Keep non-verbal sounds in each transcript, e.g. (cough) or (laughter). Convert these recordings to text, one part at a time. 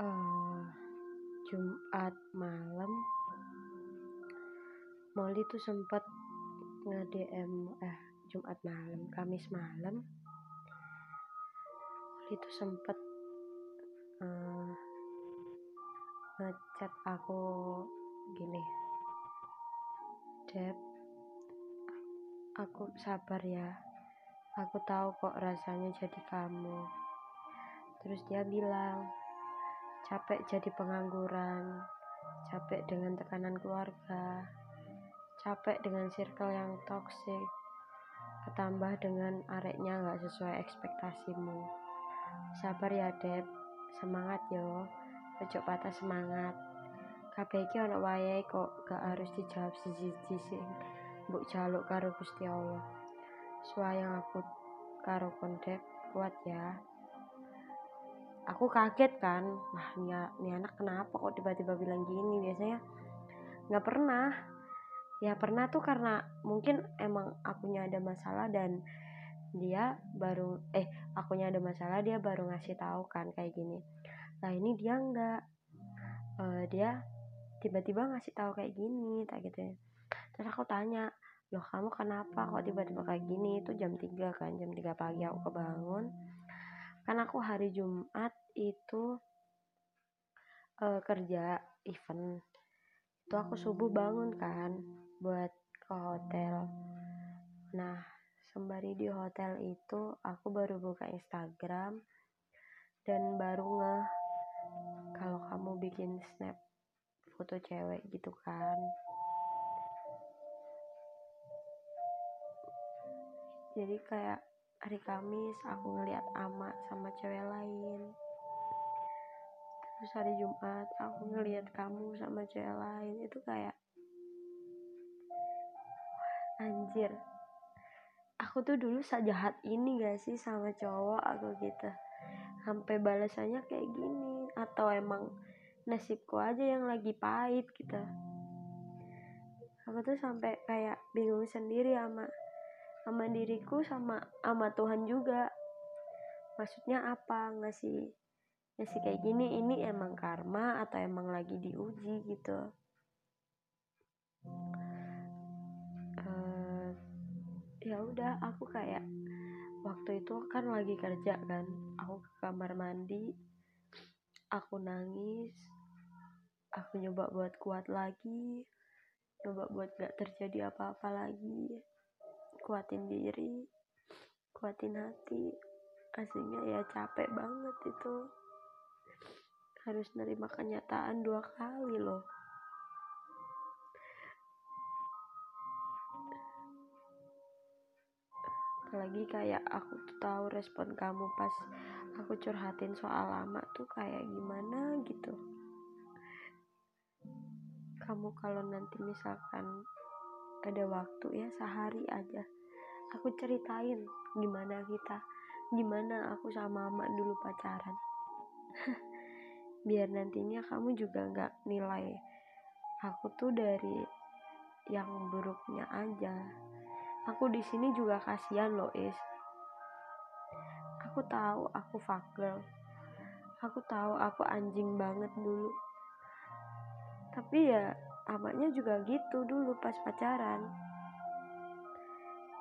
uh, Jumat malam Molly tuh sempat nge-DM eh Jumat malam Kamis malam. Molly tuh sempat uh, ngechat aku gini Dep aku sabar ya aku tahu kok rasanya jadi kamu. Terus dia bilang capek jadi pengangguran, capek dengan tekanan keluarga, capek dengan circle yang toksik, ketambah dengan areknya nggak sesuai ekspektasimu. Sabar ya Deb, semangat yo, ojo patah semangat. Kabeh iki ana wayahe kok, gak harus dijawab siji-siji sing mbok jaluk karo Gusti Allah. Suayang aku karo kondek kuat ya aku kaget kan wah ini, ini anak kenapa kok tiba-tiba bilang gini? Biasanya nggak pernah. Ya pernah tuh karena mungkin emang akunya ada masalah dan dia baru eh akunya ada masalah dia baru ngasih tahu kan kayak gini. Nah ini dia nggak. Uh, dia tiba-tiba ngasih tahu kayak gini tak gitu ya. Terus aku tanya loh kamu kenapa kok tiba-tiba kayak gini? Itu jam 3 kan jam 3 pagi aku kebangun kan aku hari Jumat itu uh, kerja event. Itu aku subuh bangun kan buat ke hotel. Nah sembari di hotel itu aku baru buka Instagram dan baru nge kalau kamu bikin snap foto cewek gitu kan. Jadi kayak hari Kamis aku ngeliat ama sama cewek lain. Terus hari Jumat aku ngeliat kamu sama cewek lain. Itu kayak anjir. Aku tuh dulu sejahat ini gak sih sama cowok aku gitu? Sampai balasannya kayak gini. Atau emang nasibku aja yang lagi pahit gitu? Aku tuh sampai kayak bingung sendiri sama sama diriku sama sama Tuhan juga. Maksudnya apa? Ngasih ngasih kayak gini ini emang karma atau emang lagi diuji gitu. Uh, ya udah aku kayak waktu itu kan lagi kerja kan. Aku ke kamar mandi aku nangis aku nyoba buat kuat lagi coba buat gak terjadi apa-apa lagi kuatin diri kuatin hati. Aslinya ya capek banget itu. Harus nerima kenyataan dua kali loh. Apalagi kayak aku tuh tahu respon kamu pas aku curhatin soal lama tuh kayak gimana gitu. Kamu kalau nanti misalkan ada waktu ya sehari aja aku ceritain gimana kita gimana aku sama mama dulu pacaran. (laughs) Biar nantinya kamu juga nggak nilai aku tuh dari yang buruknya aja. Aku di sini juga kasihan loh is. Aku tahu aku fakir aku tahu aku anjing banget dulu. Tapi ya abahnya juga gitu dulu pas pacaran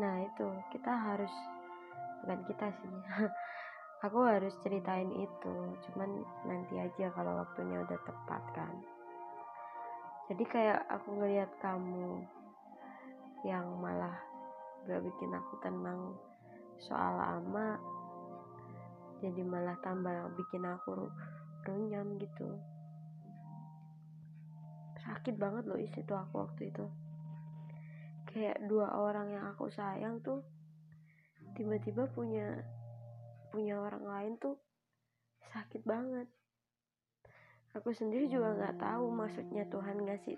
nah itu. Kita harus bukan kita sih. (laughs) Aku harus ceritain itu. Cuman nanti aja kalau waktunya udah tepat kan. Jadi kayak aku ngeliat kamu yang malah gak bikin aku tenang soal lama jadi malah tambah bikin aku runyam gitu. Sakit banget loh isi tuh aku waktu itu kayak dua orang yang aku sayang tuh tiba-tiba punya punya orang lain tuh sakit banget. Aku sendiri juga nggak tahu maksudnya Tuhan ngasih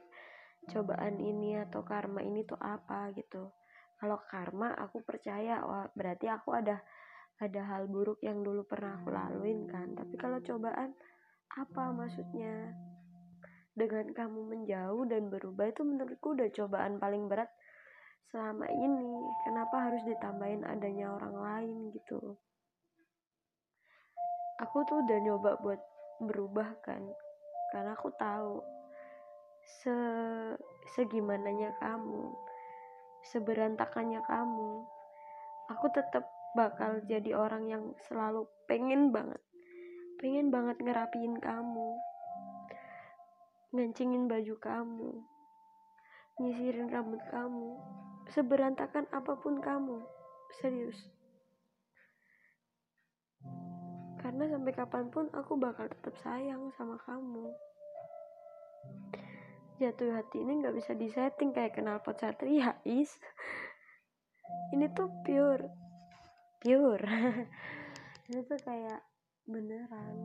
cobaan ini atau karma ini tuh apa gitu. Kalau karma aku percaya wah berarti aku ada ada hal buruk yang dulu pernah aku laluin kan. Tapi kalau cobaan apa maksudnya? Dengan kamu menjauh dan berubah itu menurutku udah cobaan paling berat selama ini kenapa harus ditambahin adanya orang lain gitu aku tuh udah nyoba buat berubah kan. Karena aku tahu se segimananya kamu seberantakannya kamu aku tetap bakal jadi orang yang selalu pengen banget pengen banget ngerapiin kamu ngancingin baju kamu nyisirin rambut kamu seberantakan apa pun kamu. Serius. Karena sampai kapan pun aku bakal tetap sayang sama kamu. Jatuh hati ini nggak bisa disetting kayak kenal pot satria is. Ini tuh pure. Pure. (laughs) Ini tuh kayak beneran.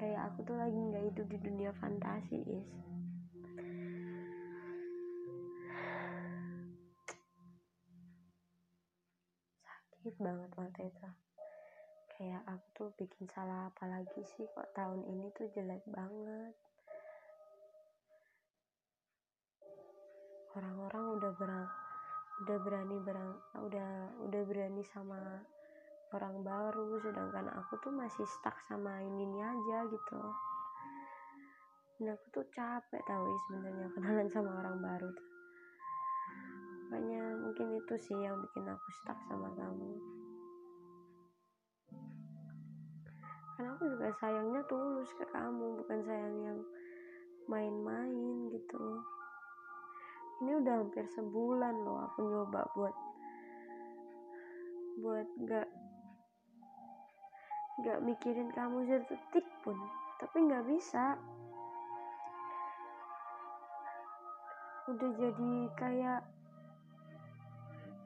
Kayak aku tuh lagi nggak hidup di dunia fantasi is banget waktu itu kayak aku tuh bikin salah apa lagi sih kok tahun ini tuh jelek banget. Orang-orang udah berang udah berani berang udah udah berani sama orang baru sedangkan aku tuh masih stuck sama ini ini aja gitu. Dan aku tuh capek tau sebenarnya kenalan sama orang baru tuh makanya mungkin itu sih yang bikin aku stuck sama kamu. Karena aku juga sayangnya tulus ke kamu bukan sayang yang main-main gitu. Ini udah hampir sebulan loh aku nyoba buat buat gak gak mikirin kamu sedetik pun. Tapi gak bisa. Udah jadi kayak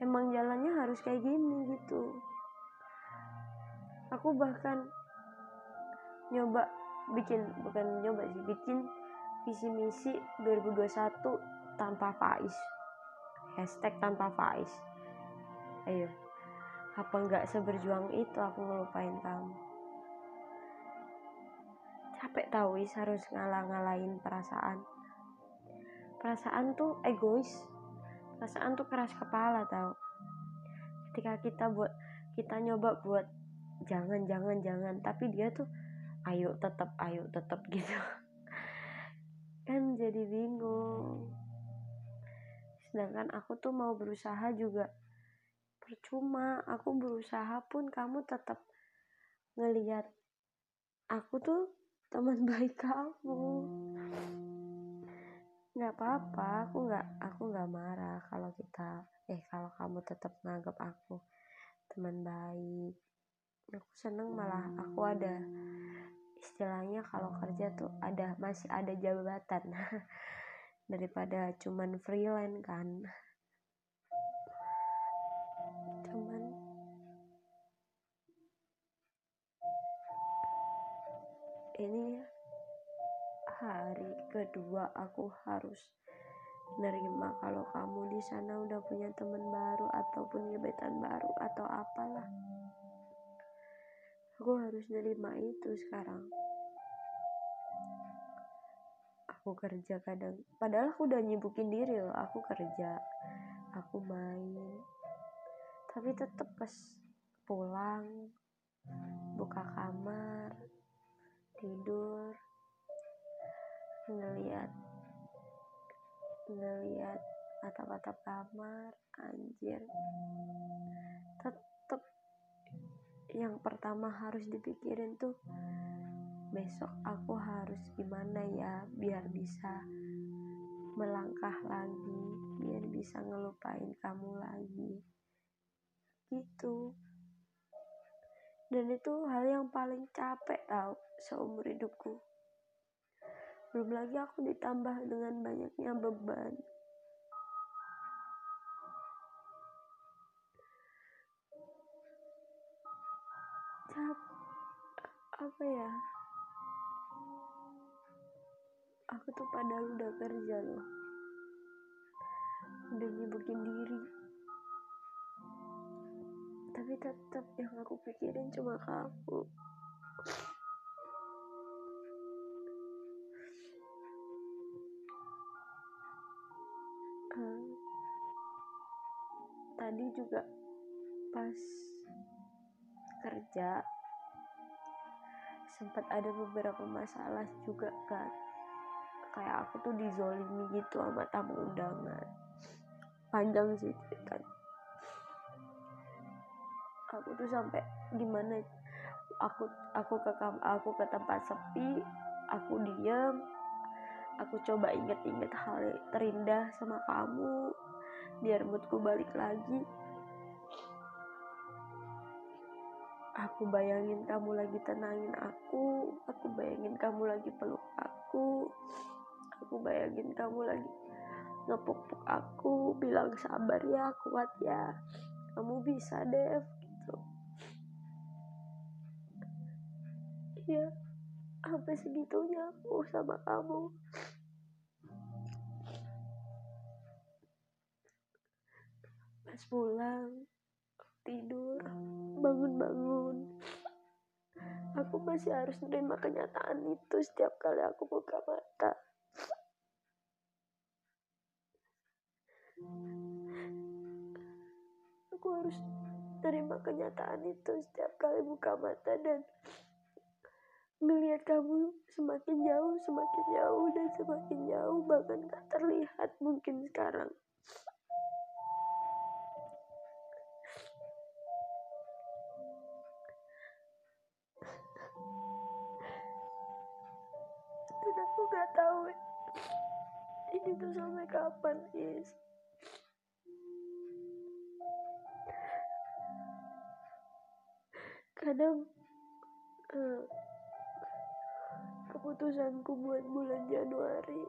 emang jalannya harus kayak gini gitu. Aku bahkan nyoba bikin bukan nyoba sih bikin visi misi 2021 tanpa Faiz. Hashtag tanpa Faiz. Ayo. Apa nggak seberjuang itu aku ngelupain kamu? Capek tahu is harus ngalah-ngalahin perasaan. Perasaan tuh egois perasaan tuh keras kepala tau. Ketika kita buat kita nyoba buat jangan jangan jangan tapi dia tuh ayo tetap ayo tetap (laughs) gitu. Kan jadi bingung. Sedangkan aku tuh mau berusaha juga. Percuma aku berusaha pun kamu tetap ngeliat aku tuh teman (laughs) baik kamu nggak apa-apa aku nggak aku nggak marah kalau kita eh kalau kamu tetap nganggap aku teman baik. Aku seneng malah aku ada istilahnya kalau kerja tuh ada masih ada jabatan (laughs) daripada cuman freelance kan. Cuman ini hari kedua aku harus nerima kalau kamu di sana udah punya teman baru ataupun gebetan baru atau apalah. Aku harus nerima itu sekarang. Aku kerja kadang padahal aku udah nyibukin diri loh aku kerja aku main tapi tetep pas pulang buka kamar tidur ngeliat ngeliat atap-atap kamar anjir. Yang pertama harus dipikirin tuh besok aku harus gimana ya biar bisa melangkah lagi biar bisa ngelupain kamu lagi. Gitu. Dan itu hal yang paling capek tau seumur hidupku belum lagi aku ditambah dengan banyaknya beban. Apa ya? Aku tuh padahal udah kerja loh. Udah nyibukin diri. Tapi tetap yang aku pikirin cuma kamu uh, tadi juga pas kerja sempat ada beberapa masalah juga kan. Kayak aku tuh dizolimi gitu sama tamu undangan. Panjang sih kan. Aku tuh sampai gimana aku aku ke aku ke tempat sepi aku diam aku coba inget-inget hal terindah sama kamu biar moodku balik lagi. Aku bayangin kamu lagi tenangin aku aku bayangin kamu lagi peluk aku aku bayangin kamu lagi ngepuk-puk aku bilang sabar ya kuat ya kamu bisa Dev gitu. Ya sampai segitunya aku sama kamu pas pulang tidur bangun-bangun. Aku masih harus menerima kenyataan itu setiap kali aku buka mata. Aku harus terima kenyataan itu setiap kali buka mata dan melihat kamu semakin jauh semakin jauh dan semakin jauh. Bahkan gak terlihat mungkin sekarang itu sampai kapan is? Kadang uh, keputusanku buat bulan Januari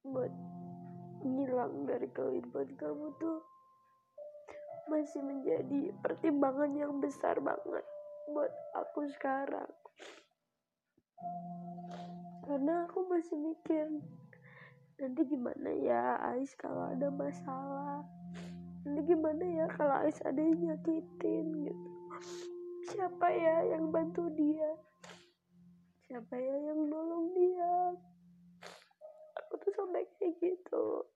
buat ngilang dari kehidupan kamu tuh masih menjadi pertimbangan yang besar banget buat aku sekarang karena aku masih mikir nanti gimana ya Ais kalau ada masalah? Nanti gimana ya kalau Ais ada yang nyakitin gitu? Siapa ya yang bantu dia? Siapa ya yang nolong dia? Aku tuh sampai kayak gitu.